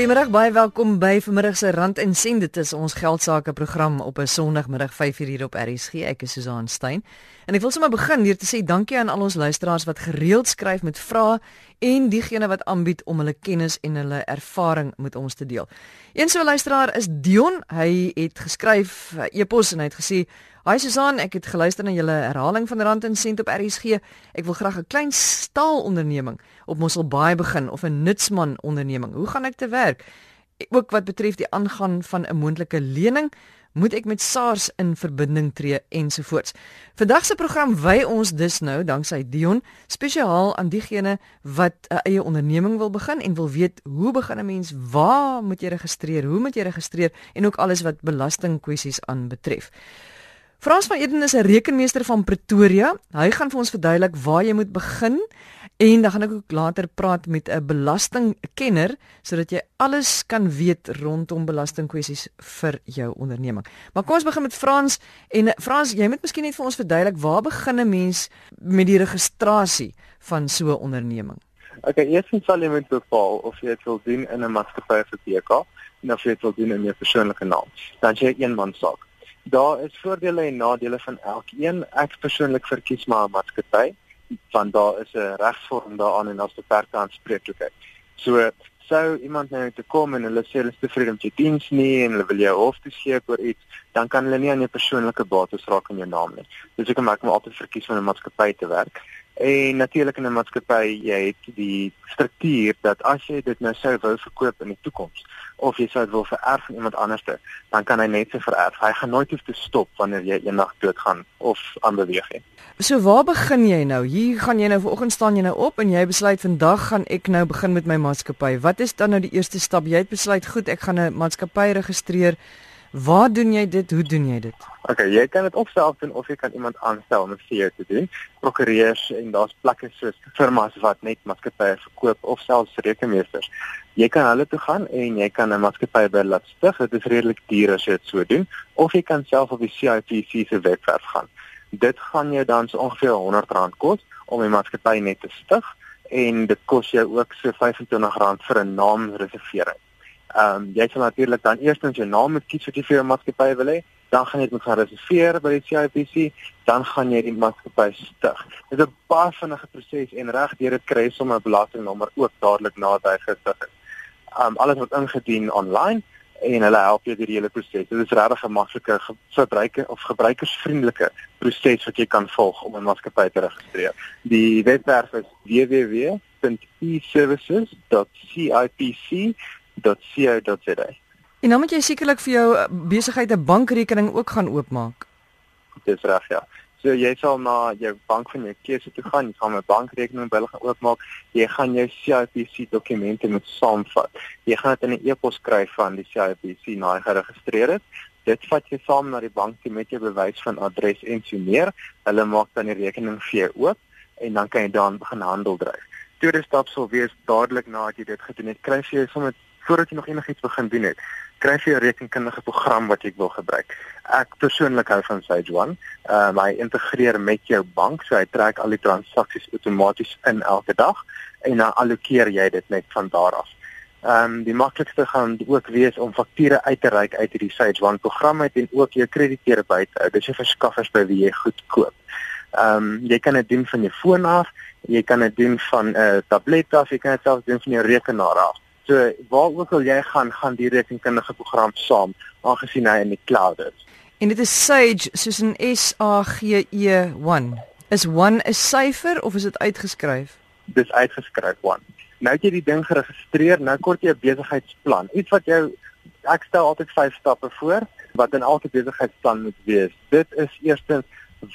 Goeiemôre, baie welkom by vanmiddag se Rand en Sent. Dit is ons geldsaake program op 'n Sondagmiddag 5:00 hier op RSG. Ek is Susan Stein. En ek wil sommer begin deur te sê dankie aan al ons luisteraars wat gereeld skryf met vrae en diegene wat aanbied om hulle kennis en hulle ervaring met ons te deel. Een so 'n luisteraar is Dion. Hy het geskryf e-pos en hy het gesê Hi Susan, ek het geluister na julle herhaling van Rand en Sent op RSG. Ek wil graag 'n klein staalonderneming op Mosselbaai begin of 'n nutsman onderneming. Hoe gaan ek te werk? Ook wat betref die aangaan van 'n moontlike lening, moet ek met SARS in verbinding tree ensovoorts. Vandag se program wy ons dus nou danksy Dion spesiaal aan diegene wat 'n eie onderneming wil begin en wil weet hoe begin 'n mens? Waar moet jy registreer? Hoe moet jy registreer en ook alles wat belastingkwessies aanbetref. Frans van Eden is 'n rekenmeester van Pretoria. Hy gaan vir ons verduidelik waar jy moet begin en dan gaan ek ook later praat met 'n belastingkenner sodat jy alles kan weet rondom belastingkwessies vir jou onderneming. Maar kom ons begin met Frans en Frans, jy moet miskien net vir ons verduidelik waar begin 'n mens met die registrasie van so 'n onderneming? Okay, eers sal jy moet bepaal of jy dit wil doen in 'n maatskappy of 'n BK of jy dit wil doen in 'n persoonlike naam. Dan jy 'n eenmanssaak. Daar is voordele en nadele van elkeen. Ek persoonlik verkies maar 'n maatskappy want daar is 'n regsvorm daaraan en daar's beperkte aanspreeklikheid. So sou iemand nou te kom en hulle sê hulle is tevrede met jou diens nie en hulle wil jou hof toe skep oor iets, dan kan hulle nie aan jou persoonlike bates raak in jou naam nie. Dus ek maak my altyd verkies om 'n maatskappy te werk. En natuurlik in 'n maatskappy, jy het die struktuur dat as jy dit nou sou wou verkoop in die toekoms of jy sou dit wil vererf aan iemand anderste, dan kan hy net se vererf. Hy gaan nooit hoef te stop wanneer jy eendag doodgaan of aanbeweeg nie. So waar begin jy nou? Hier gaan jy nou vanoggend staan jy nou op en jy besluit vandag gaan ek nou begin met my maatskappy. Wat is dan nou die eerste stap? Jy het besluit, goed, ek gaan 'n maatskappy registreer. Waar doen jy dit? Hoe doen jy dit? Okay, jy kan dit opself doen of jy kan iemand aanstel om dit vir jou te doen. Prokureurs en daar's plekke soos firmas wat net maatskappye verkoop of selfs rekenmeesters. Jy kan hulle toe gaan en jy kan 'n maatskappy by laat stig. Dit is redelik duur as jy dit so doen of jy kan self op die CIPC se webwerf gaan. Dit gaan jou dan so ongeveer R100 kos om 'n maatskappy net te stig en dit kos jou ook so R25 vir 'n naamreservering. Ehm um, jy sal natuurlik dan eers net jou naam moet kies wat jy vir jou maatskappy wil hê, dan gaan jy dit moet gaan reserveer by die CIPC, dan gaan jy die maatskappy stig. Dit is 'n baie vinnige proses en reg deur dit kry jy sommer 'n belastingnommer ook dadelik hy gestig is. Ehm um, alles word ingedien online en hulle help jou deur die hele proses. Dit is regtig 'n maklike gebruiker of gebruikersvriendelike proses wat jy kan volg om 'n maatskappy te registreer. Die webwerf is www.eservices.cipc www.co.za. En dan moet jy sekerlik vir jou eh, besigheid 'n bankrekening ook gaan oopmaak. Dis reg, ja. So jy sal na jou bank van jou keuse toe gaan, jy gaan 'n bankrekening by hulle gaan oopmaak. Jy gaan jou CIPC dokumente moet saamvat. Jy gaan dit in 'n e-pos kry van die CIPC na jy geregistreer het. Dit vat jy saam na die bank toe met jou bewys van adres en so meer. Hulle maak dan die rekening vir jou oop en dan kan jy dan begin handel dryf. Tweede stap sal wees dadelik nadat jy dit gedoen het, kry jy sommer voordat jy nog enigiets begin doen het, kry jy 'n rekenkundige program wat jy wil gebruik. Ek persoonlik hou van Sage One. Ehm uh, hy integreer met jou bank, so hy trek al die transaksies outomaties in elke dag en dan allokeer jy dit net van daar af. Ehm um, die maklikste gaan ook wees om fakture uit te reik uit hierdie Sage One program uit en ook jou krediteure by te hou. Dis jy verskaffers by wie jy goed koop. Ehm um, jy kan dit doen van jou foon af, jy kan dit doen van 'n uh, tablet af, jy kan dit selfs doen van jou rekenaar af. So waar ook al jy gaan, gaan die rekenkundige program saam aangesien hy in die cloud is. En dit is Sage soos 'n S A G E 1. Is 1 'n syfer of is dit uitgeskryf? Dis uitgeskryf 1. Nou het jy die ding geregistreer, nou kort jy 'n besigheidsplan. Iets wat jou ek stel altyd 5 stappe voor wat in elke besigheidsplan moet wees. Dit is eerstens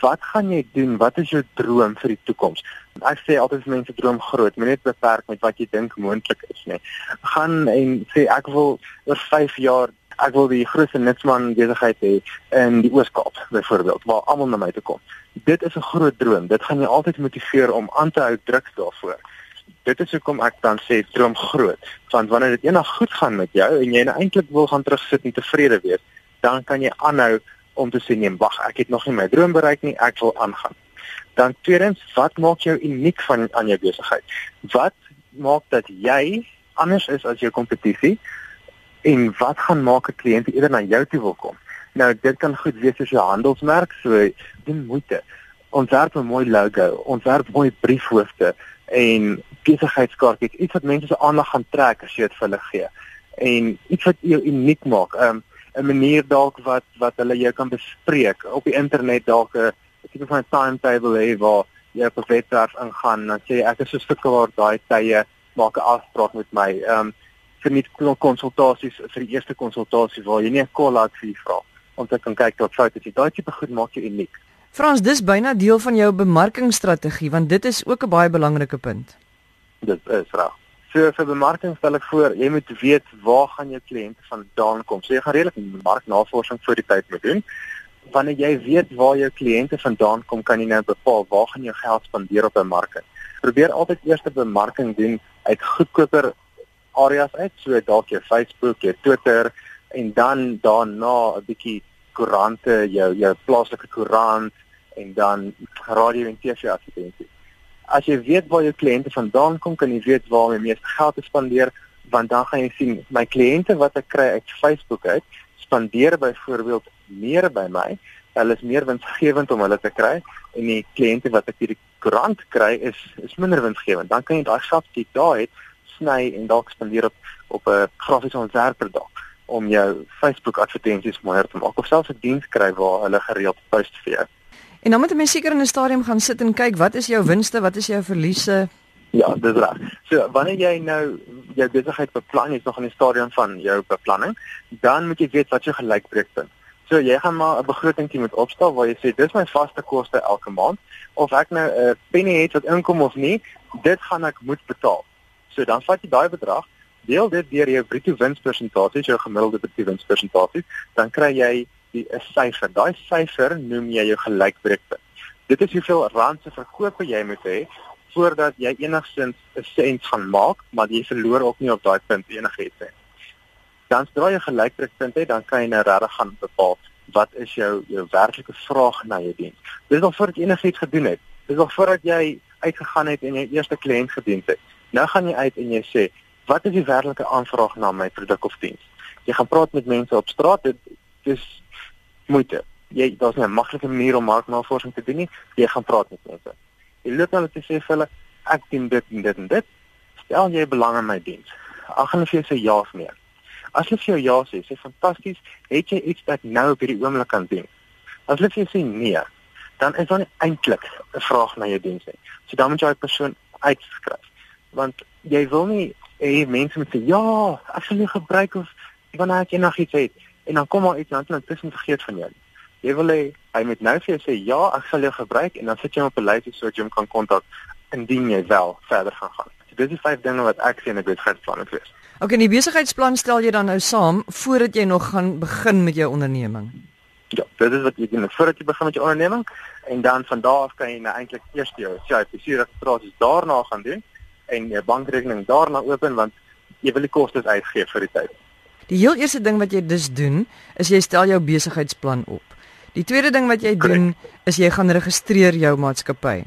wat gaan jy doen? Wat is jou droom vir die toekoms? Ek sê altyd mense droom groot, moenie net beperk met wat jy dink moontlik is nie. Gaan en sê ek wil oor 5 jaar ek wil die grootste nutsman besigheid hê in die Oos-Kaap byvoorbeeld waar almal na my toe kom. Dit is 'n groot droom. Dit gaan jou altyd motiveer om aan te hou druk daarvoor. Dit is hoekom ek dan sê droom groot. Want wanneer dit eendag goed gaan met jou en jy nou eintlik wil gaan terugsit en tevrede wees, dan kan jy aanhou om te sê nee, wag, ek het nog nie my droom bereik nie, ek wil aangaan. Dan tweedens, wat maak jou uniek van aan jou besigheid? Wat maak dat jy anders is as jou kompetisie en wat gaan maak 'n kliënt eerder na jou toe wil kom? Nou dit kan goed wees as 'n handelsmerk, so doen moeite. Ontwerp 'n mooi logo, ontwerp mooi briefhoofde en besigheidskaartjies, iets wat mense se aandag gaan trek as jy dit vir hulle gee. En iets wat jou uniek maak. Um, 'n manier dalk wat wat hulle jou kan bespreek op die internet dalk 'n tipe van timetable hê waar jy op 'n webwerf ingaan en dan sê ek is so sukkel daai tye maak 'n afspraak met my. Ehm um, vir nie konsultasies vir die eerste konsultasie waar jy nie 'n call out fee vra om te kan kyk wat foute is. Daai tipe goed maak jou uniek. Frans, dis byna deel van jou bemarkingsstrategie want dit is ook 'n baie belangrike punt. Dit is reg. So vir bemarking stel ek voor, jy moet weet waar gaan jou kliënte vandaan kom. So jy gaan redelik marknavorsing voor die tyd moet doen wanneer jy weet waar jou kliënte vandaan kom, kan jy nou bepaal waar gaan jy geld spandeer op 'n mark. Probeer altyd eers 'n bemarking doen uit goedkoper areas uit, so dalk jou Facebook, jou Twitter en dan daarna 'n bietjie koerante, jou jou plaaslike koerant en dan radio en TV advertensies. As jy weet waar jou kliënte vandaan kom, kan jy weet waar om die meeste geld te spandeer want dan gaan jy sien my kliënte wat ek kry uit Facebook uit spandeer byvoorbeeld meer by my. Hulle is meer winsgewend om hulle te kry en die kliënte wat ek hierdie koerant kry is is minder winsgewend. Dan kan jy daai gapie daar het sny en dalk spandeer op op 'n grafiese ontwerper dalk om jou Facebook advertensies mooier te maak of selfs 'n diens kry waar hulle gereeld post vir jou. En dan moet jy seker in 'n stadium gaan sit en kyk wat is jou winste, wat is jou verliese? Ja, dis reg. So wanneer jy nou jou besigheid beplan, jy's nog in die stadium van jou beplanning, dan moet jy weet wat jou gelykbreekpunt. So jy gaan maar 'n begrotingkie moet opstel waar jy sê dis my vaste koste elke maand of ek nou 'n uh, penny het wat inkom of nie, dit gaan ek moet betaal. So dan vat jy daai bedrag, deel dit deur jou bruto winspersentasie, jou gemiddelde bruto winspersentasie, dan kry jy 'n syfer. Daai syfer noem jy jou gelykbreekpunt. Dit is hoeveel rand se verkoop jy moet hê voordat jy enigstens 'n sent gaan maak, maar jy verloor ook nie op daai punt enigiets nie. Dan sodra jy gelykdrukpunt het, dan kan jy nou regtig gaan bepaal wat is jou jou werklike vraag na jou diens. Dis al voordat jy enigiets gedoen het. Dis al voordat jy uitgegaan het en jou eerste kliënt gedien het. Nou gaan jy uit en jy sê, wat is die werklike aanvraag na my produk of diens? Jy gaan praat met mense op straat, dit dis moeite. Jy daar's nie 'n maklike manier om marknavorsing te doen nie. Jy gaan praat met mense. Jy loop hulle te sê vir hulle ek doen dit en dit en dit. Stel jy belang in my diens. Ag hulle vir jou sê ja of nee. As hulle vir jou ja sê, sê fantasties, het jy iets wat nou op hierdie oomblik kan doen. As hulle vir jou sê nee, dan is dan eintlik 'n vraag na jou diens nie. So dan moet jy daai persoon uitskryf. Want jy wil nie hê mense moet sê ja, ek sal jou gebruik of wanneer jy nog iets het en dan kom maar iets dan tussen vergeet van jou. Jy wil hê hy moet nou vir jou sê ja, ek sal jou gebruik en dan sit jy hom op 'n lysie sodat jy hom kan kontak indien jy wel verder gaan gaan. So dis die vyf dinge wat ek sien 'n besigheidsplan moet wees. OK, die besigheidsplan stel jy dan nou saam voordat jy nog gaan begin met jou onderneming. Ja, dit is wat jy doen voordat jy begin met jou onderneming en dan van daar af kan jy nou eintlik eers jou CIPC registrasie daarna gaan doen en jou bankrekening daarna open want jy wil die kostes uitgee vir die tyd. Die heel eerste ding wat jy dus doen, is jy stel jou besigheidsplan op. Die tweede ding wat jy Correct. doen is jy gaan registreer jou maatskappy.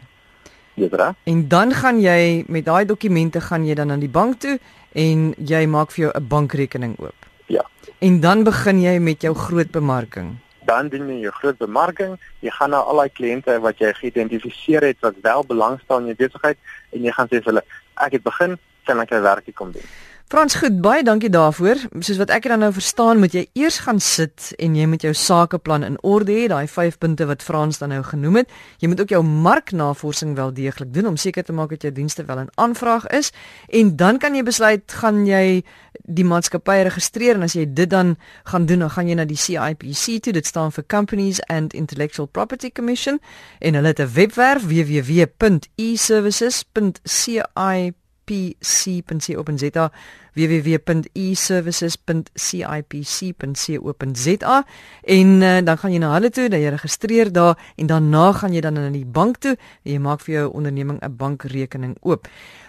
Dis reg. En dan gaan jy met daai dokumente gaan jy dan aan die bank toe en jy maak vir jou 'n bankrekening oop. Ja. En dan begin jy met jou groot bemarking. Dan doen jy jou groot bemarking. Jy gaan na al daai kliënte wat jy geïdentifiseer het wat wel belangstel in jou besigheid en jy gaan sê vir hulle ek het begin, kan ek 'n werkie kom doen. Frans, goed, baie dankie daarvoor. Soos wat ek dit dan nou verstaan, moet jy eers gaan sit en jy moet jou sakeplan in orde hê, daai 5 punte wat Frans dan nou genoem het. Jy moet ook jou marknavorsing wel deeglik doen om seker te maak dat jou dienste wel in aanvraag is en dan kan jy besluit gaan jy die maatskappy registreer en as jy dit dan gaan doen, dan gaan jy na die CIPC toe. Dit staan vir Companies and Intellectual Property Commission en hulle het 'n webwerf www.eservices.cip cipc.co.za www.eservices.cipc.co.za en uh, dan gaan jy na hulle toe, dan jy registreer daar en daarna gaan jy dan na die bank toe en jy maak vir jou onderneming 'n bankrekening oop.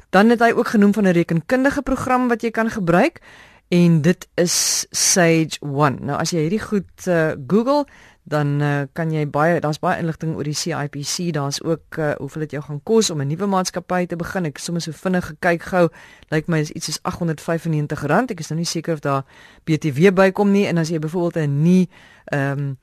Dan het hy ook genoem van 'n rekenkundige program wat jy kan gebruik en dit is Sage 1. Nou as jy hierdie goed uh, Google dan uh, kan jy baie daar's baie inligting oor die CIPC daar's ook uh, hoeveel dit jou gaan kos om 'n nuwe maatskappy te begin. Ek sommer so vinnig gekyk gou. Lyk my is iets soos R895. Ek is nou nie seker of daar BTW bykom nie. En as jy byvoorbeeld 'n nie ehm um,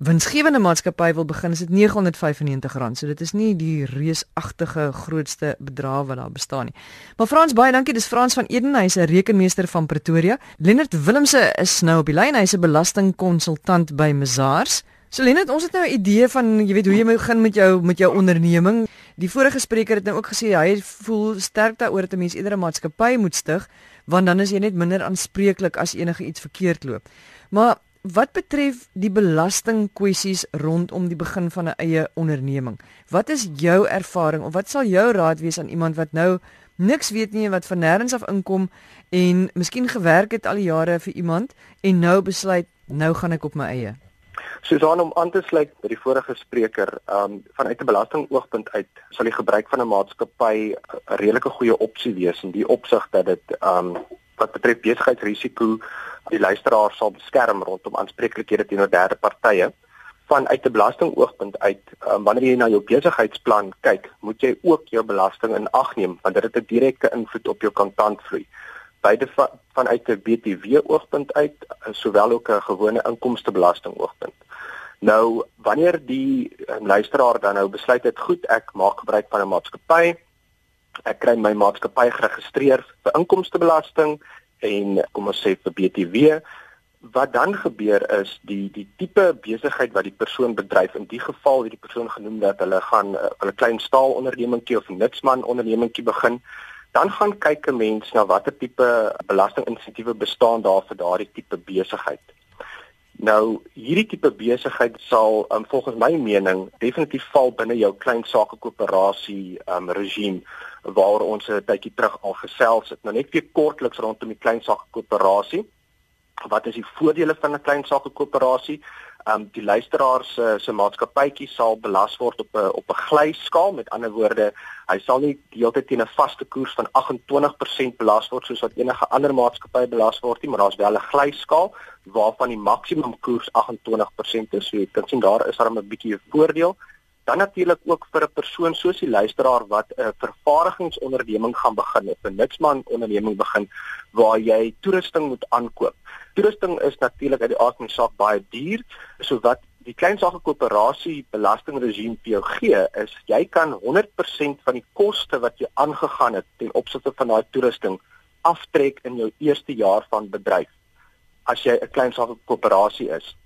winsgewende maatskappy wil begin is dit R995. So dit is nie die reusagtige grootste bedrag wat daar bestaan nie. Maar Frans baie dankie. Dis Frans van Eden. Hy's 'n rekenmeester van Pretoria. Lennard Willemse is nou op die lyn. Hy's 'n belastingkonsultant by Mazars So Lenet, ons het nou 'n idee van jy weet hoe jy begin met jou met jou onderneming. Die vorige spreker het nou ook gesê hy voel sterk daaroor dat 'n mens eerder 'n maatskappy moet stig want dan is jy net minder aanspreeklik as enige iets verkeerd loop. Maar wat betref die belastingkwessies rondom die begin van 'n eie onderneming, wat is jou ervaring of wat sal jou raad wees aan iemand wat nou niks weet nie en wat van nêrens af inkom en miskien gewerk het al die jare vir iemand en nou besluit nou gaan ek op my eie? Susan om aan te sluit by die vorige spreker, ehm um, vanuit 'n belastingoogpunt uit sal die gebruik van 'n maatskappy 'n redelike goeie opsie wees in die opsig dat dit ehm um, wat betref besigheidsrisiko die luisteraar sal beskerm rondom aanspreeklikhede teenoor derde partye. Vanuit 'n belastingoogpunt uit, um, wanneer jy na jou besigheidsplan kyk, moet jy ook jou belasting in ag neem want dit het 'n direkte invloed op jou kontantvloei beide va vanuit 'n BTW oogpunt uit sowel ook 'n gewone inkomstebelasting oogpunt. Nou wanneer die um, luisteraar dan nou besluit het goed ek maak gebruik van 'n maatskappy ek kry my maatskappy geregistreer vir inkomstebelasting en kom ons sê vir BTW wat dan gebeur is die die tipe besigheid wat die persoon bedryf in die geval het die persoon genoem dat hulle gaan uh, hulle klein staal ondernemingkie of nutsman ondernemingkie begin dan gaan kyk 'n mens na watter tipe belastinginsentiewe bestaan daar vir daardie tipe besigheid. Nou, hierdie tipe besigheid sal um, volgens my mening definitief val binne jou klein sake koöperasie um, regime waar ons 'n tydjie terug al gesels het. Nou net weer kortliks rondom die klein sake koöperasie. Wat is die voordele van 'n klein sake koöperasie? um, die luisteraar se se maatskappytjie sal belas word op 'n op 'n glyskaal met ander woorde hy sal nie deeltyd teen 'n vaste koers van 28% belas word soos wat enige ander maatskappy belas word nie maar daar's wel 'n glyskaal waarvan die maksimum koers 28% is so jy kan sien daar is daar 'n bietjie 'n voordeel dan natuurlik ook vir 'n persoon soos die luisteraar wat 'n vervaardigingsonderneming gaan begin of 'n niksman onderneming begin waar jy toerusting moet aankoop. Toerusting is natuurlik uit die aard van die saak baie duur, so wat die klein sake koöperasie belastingregime gee is jy kan 100% van die koste wat jy aangegaan het ten opsigte van daai toerusting aftrek in jou eerste jaar van bedryf as jy 'n klein sake koöperasie is.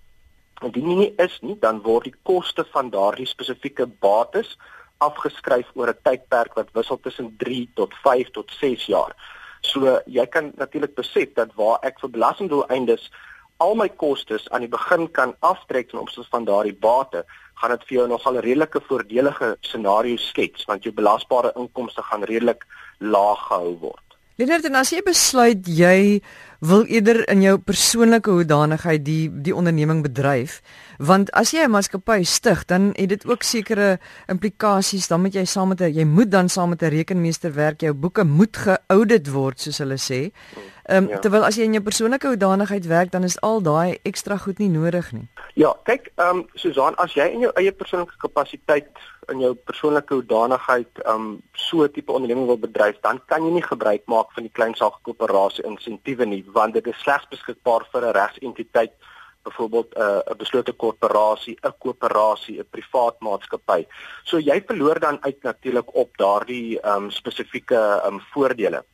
Indien nie is nie, dan word die koste van daardie spesifieke bates afgeskryf oor 'n tydperk wat wissel tussen 3 tot 5 tot 6 jaar. So jy kan natuurlik besef dat waar ek vir belastingdoeleindes al my kostes aan die begin kan aftrek ten opsigte van daardie bate, gaan dit vir jou nogal 'n redelike voordelige scenario skets want jou belasbare inkomste gaan redelik laag gehou word. Leonard, en as jy besluit jy wil eerder in jou persoonlike hoedanigheid die die onderneming bedryf, want as jy 'n maatskappy stig, dan het dit ook sekere implikasies, dan moet jy saam met 'n jy moet dan saam met 'n rekenmeester werk, jou boeke moet geaudit word soos hulle sê. Ehm um, ja. terwyl as jy in jou persoonlike hoedanigheid werk, dan is al daai ekstra goed nie nodig nie. Ja, kyk, ehm um, Susan, as jy in jou eie persoonlike kapasiteit in jou persoonlike hoedanigheid um so 'n tipe onderneming wil bedryf, dan kan jy nie gebruik maak van die klein saak koöperasie insentiewe nie, want dit is slegs beskikbaar vir 'n regsentiteit, byvoorbeeld 'n uh, beslote korporasie, 'n koöperasie, 'n privaat maatskappy. So jy verloor dan uit natuurlik op daardie um spesifieke um voordele.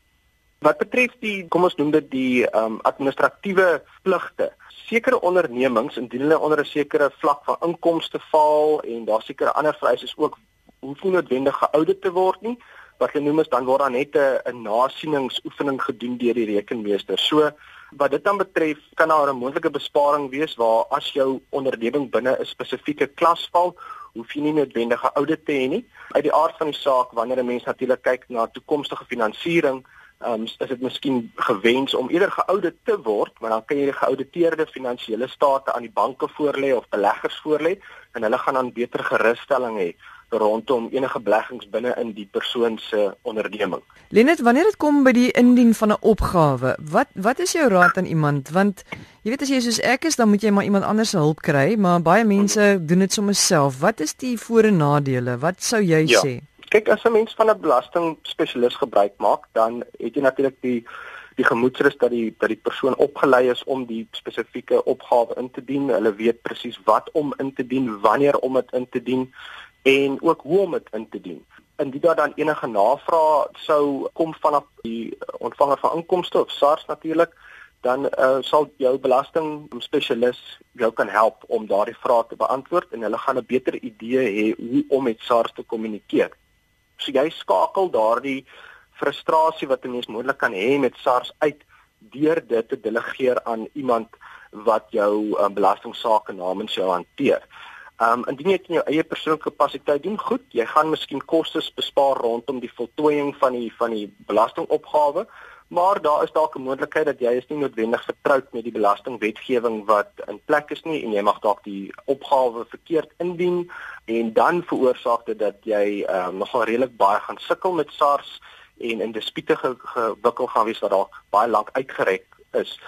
Wat betref die kom ons noem dit die um administratiewe pligte sekere ondernemings indien hulle onder 'n sekere vlak van inkomste val en daar sekere ander vereistes ook hoef nie noodwendig geaudit te word nie wat hulle noem is dan word daar net 'n nasieningsoefening gedoen deur die rekenmeester. So wat dit dan betref kan daar 'n moontlike besparing wees waar as jou onderneming binne 'n spesifieke klas val hoef jy nie noodwendig 'n audit te hê nie. Uit die aard van die saak wanneer 'n mens natuurlik kyk na toekomstige finansiering um, is dit miskien gewens om eerder geaudite te word, maar dan kan jy die geauditeerde finansiële state aan die banke voorlê of beleggers voorlê en hulle gaan dan beter gerusstelling hê rondom enige beleggings binne in die persoon se onderneming. Lenet, wanneer dit kom by die indien van 'n opgawe, wat wat is jou raad aan iemand? Want jy weet as jy soos ek is, dan moet jy maar iemand anders se hulp kry, maar baie mense doen dit sommer self. Wat is die voor en nadele? Wat sou jy ja. sê? Kyk, as 'n mens van 'n belasting spesialis gebruik maak, dan het jy natuurlik die die gemoedsrus dat die dat die persoon opgelei is om die spesifieke opgawe in te dien. Hulle weet presies wat om in te dien, wanneer om dit in te dien en ook hoe om dit in te dien. Indien daar dan enige navrae sou kom vanaf die ontvanger van inkomste of SARS natuurlik, dan uh, sal jou belasting spesialis jou kan help om daardie vrae te beantwoord en hulle gaan 'n beter idee hê hoe om met SARS te kommunikeer. So jy skakel daardie frustrasie wat 'n mens moontlik kan hê met SARS uit deur dit te delegeer aan iemand wat jou um, belastingsaake namens jou hanteer. Ehm um, indien jy dit in jou eie persoonlike kapasiteit doen, goed, jy gaan miskien kostes bespaar rondom die voltooiing van die van die belastingopgawe, maar daar is dalk 'n moontlikheid dat jy is nie noodwendig vertroud met die belastingwetgewing wat in plek is nie en jy mag dalk die opgawe verkeerd indien en dan veroorsaak dit dat jy um, nogal redelik baie gaan sukkel met SARS en in dispute gewikkel gaan wees wat dalk baie lank uitgereik is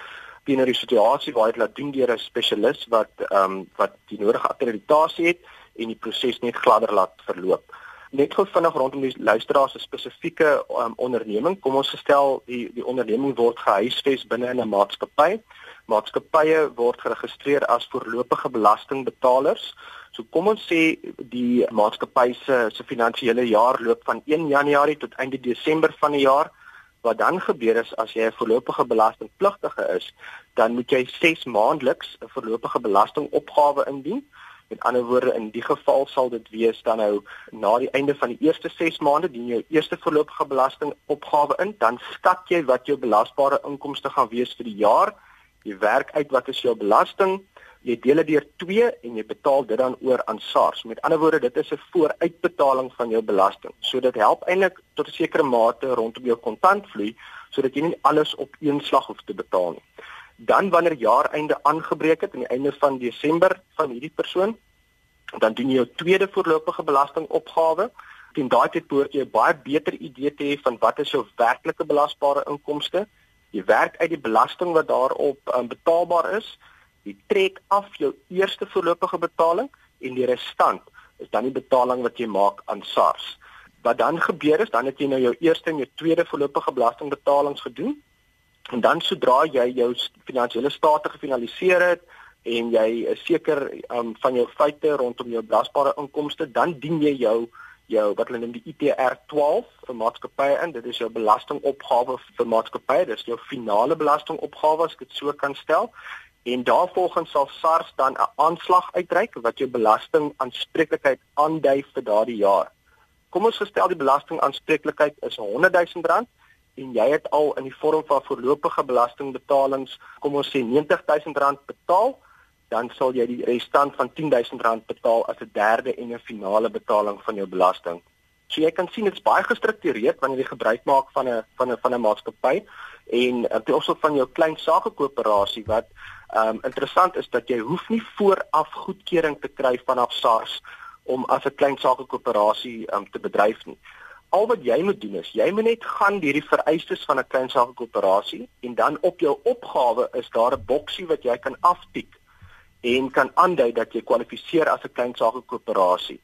teenoor die situasie waar jy laat doen deur 'n spesialis wat ehm um, wat die nodige akkreditasie het en die proses net gladder laat verloop. Net gou vinnig rondom die luisteraars se spesifieke um, onderneming. Kom ons gestel die die onderneming word gehuisves binne in 'n maatskappy. Maatskappye word geregistreer as voorlopige belastingbetalers. So kom ons sê die maatskappy se se finansiële jaar loop van 1 Januarie tot einde Desember van die jaar Wat dan gebeur is as jy 'n voorlopige belastingpligtige is, dan moet jy 6 maandeliks 'n voorlopige belastingopgawe indien. Met ander woorde, in die geval sal dit wees dan nou na die einde van die eerste 6 maande dien jy jou eerste voorlopige belastingopgawe in, dan skat jy wat jou belasbare inkomste gaan wees vir die jaar. Jy werk uit wat is jou belasting jy deel dit deur 2 en jy betaal dit dan oor aan SARS. Met ander woorde, dit is 'n vooruitbetaling van jou belasting. So dit help eintlik tot 'n sekere mate rondom jou kontantvloei sodat jy nie alles op een slag hoef te betaal nie. Dan wanneer jaareinde aangebreek het aan die einde van Desember van hierdie persoon, dan doen jy jou tweede voorlopige belastingopgawe. Teen daai tyd behoort jy 'n baie beter idee te hê van wat is jou werklike belasbare inkomste. Jy werk uit die belasting wat daarop um, betaalbaar is Jy trek af jou eerste voorlopige betaling en die restant is dan die betaling wat jy maak aan SARS. Wat dan gebeur is dan het jy nou jou eerste en jou tweede voorlopige belastingbetalings gedoen en dan sodra jy jou finansiële state gefinaliseer het en jy is seker um, van jou feite rondom jou belasbare inkomste dan dien jy jou jou wat hulle noem die ITR 12 vir maatskappye in. Dit is jou belastingopgawe vir maatskappye. Dis jou finale belastingopgawe as ek dit so kan stel. En daarvolgens sal SARS dan 'n aanslag uitreik wat jou belastingaanspreeklikheid aandui vir daardie jaar. Kom ons gestel die belastingaanspreeklikheid is R100 000 en jy het al in die vorm van voorlopige belastingbetalings kom ons sê R90 000 betaal, dan sal jy die restant van R10 000 betaal as 'n derde en 'n finale betaling van jou belasting. So jy kan sien dit's baie gestruktureerd wanneer jy gebruik maak van 'n van 'n van 'n maatskappy en in terme van jou klein sakekoöperasie wat Ehm um, interessant is dat jy hoef nie vooraf goedkeuring te kry vanaf SARS om as 'n klein sakekoöperasie um, te bedryf nie. Al wat jy moet doen is jy moet net gaan deur die vereistes van 'n klein sakekoöperasie en dan op jou opgawe is daar 'n boksie wat jy kan aftik en kan aandui dat jy kwalifiseer as 'n klein sakekoöperasie.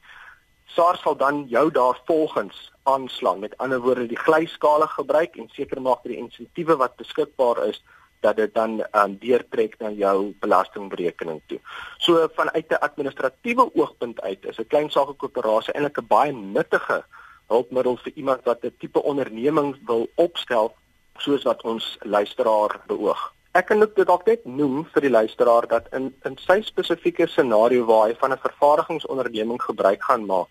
SARS sal dan jou daarvolgens aanslaan. Met ander woorde, die glyskale gebruik en seker maak dat die insentiewe wat beskikbaar is dat dit dan um, deurtrek na jou belastingberekening toe. So vanuit 'n administratiewe oogpunt uit is 'n klein sakekoöperasie eintlik 'n baie nuttige hulpmiddel vir iemand wat 'n tipe onderneming wil opstel soos wat ons luisteraar beoog. Ek kan dit dalk net noem vir die luisteraar dat in in sy spesifieke scenario waar hy van 'n vervaardigingsonderneming gebruik gaan maak,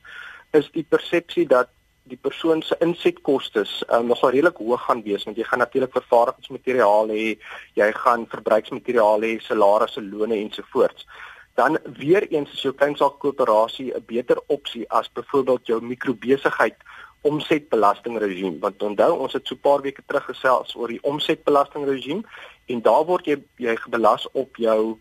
is die persepsie dat die persoon se insetkoste um, nogal redelik hoog gaan wees want jy gaan natuurlik vervaardigingsmateriaal hê, jy gaan verbruiksmateriaal hê, salarisse, lone ensovoorts. Dan weer eens is jou kleinsaak koöperasie 'n beter opsie as byvoorbeeld jou mikrobesigheid omsetbelastingregime want onthou ons het so 'n paar weke terug gesels oor die omsetbelastingregime en daar word jy jy gebelas op jou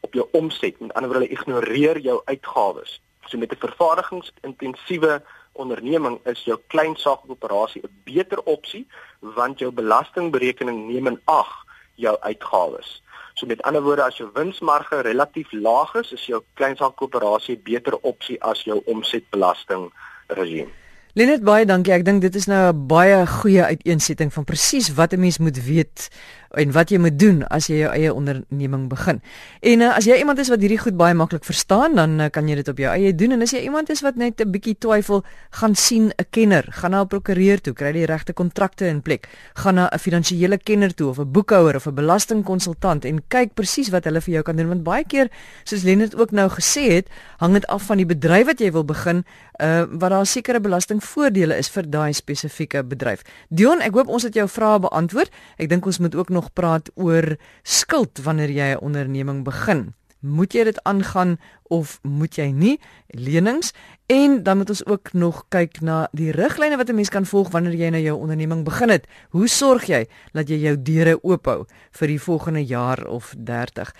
op jou omset. Met ander woorde ignoreer jou uitgawes. So met 'n vervaardigingsintensiewe onderneming is jou klein saakoperasie 'n beter opsie want jou belastingberekening neem in ag jou uitgawes. So met ander woorde as jou winsmarge relatief laag is, is jou klein saakoperasie beter opsie as jou omsetbelasting regime. Lenet baie dankie. Ek dink dit is nou 'n baie goeie uiteensetting van presies wat 'n mens moet weet en wat jy moet doen as jy jou eie onderneming begin. En uh, as jy iemand is wat hierdie goed baie maklik verstaan, dan uh, kan jy dit op jou eie doen en as jy iemand is wat net 'n bietjie twyfel, gaan sien 'n kenner, gaan na 'n prokureur toe, kry die regte kontrakte in plek, gaan na 'n finansiële kenner toe of 'n boekhouer of 'n belastingkonsultant en kyk presies wat hulle vir jou kan doen want baie keer, soos Lenet ook nou gesê het, hang dit af van die bedryf wat jy wil begin, uh wat daar sekere belastingvoordele is vir daai spesifieke bedryf. Dion, ek hoop ons het jou vrae beantwoord. Ek dink ons moet ook nog praat oor skuld wanneer jy 'n onderneming begin. Moet jy dit aangaan of moet jy nie? Lenings en dan moet ons ook nog kyk na die riglyne wat 'n mens kan volg wanneer jy nou jou onderneming begin het. Hoe sorg jy dat jy jou deure oophou vir die volgende jaar of 30?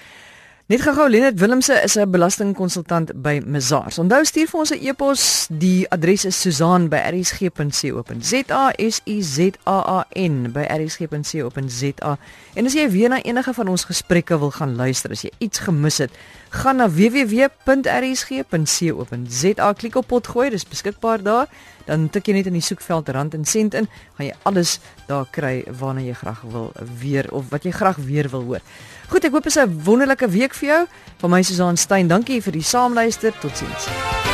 Net gou-gou Lenet Willemse is 'n belastingkonsultant by Mazars. Onthou stuur vir ons 'n e-pos. Die adres is susan@rsg.co.za s u z a a n by rsg.co.za. En as jy weer na enige van ons gesprekke wil gaan luister, as jy iets gemis het, gaan na www.rsg.co.za. Klik op potgooi, dis beskikbaar daar. Dan tik jy net in die soekveld rand en sent in, gaan jy alles daar kry waarna jy graag wil weer of wat jy graag weer wil hoor. Goed, ek hoop dit is 'n wonderlike week vir jou. Van my Susan Stein, dankie vir die saamluister. Totsiens.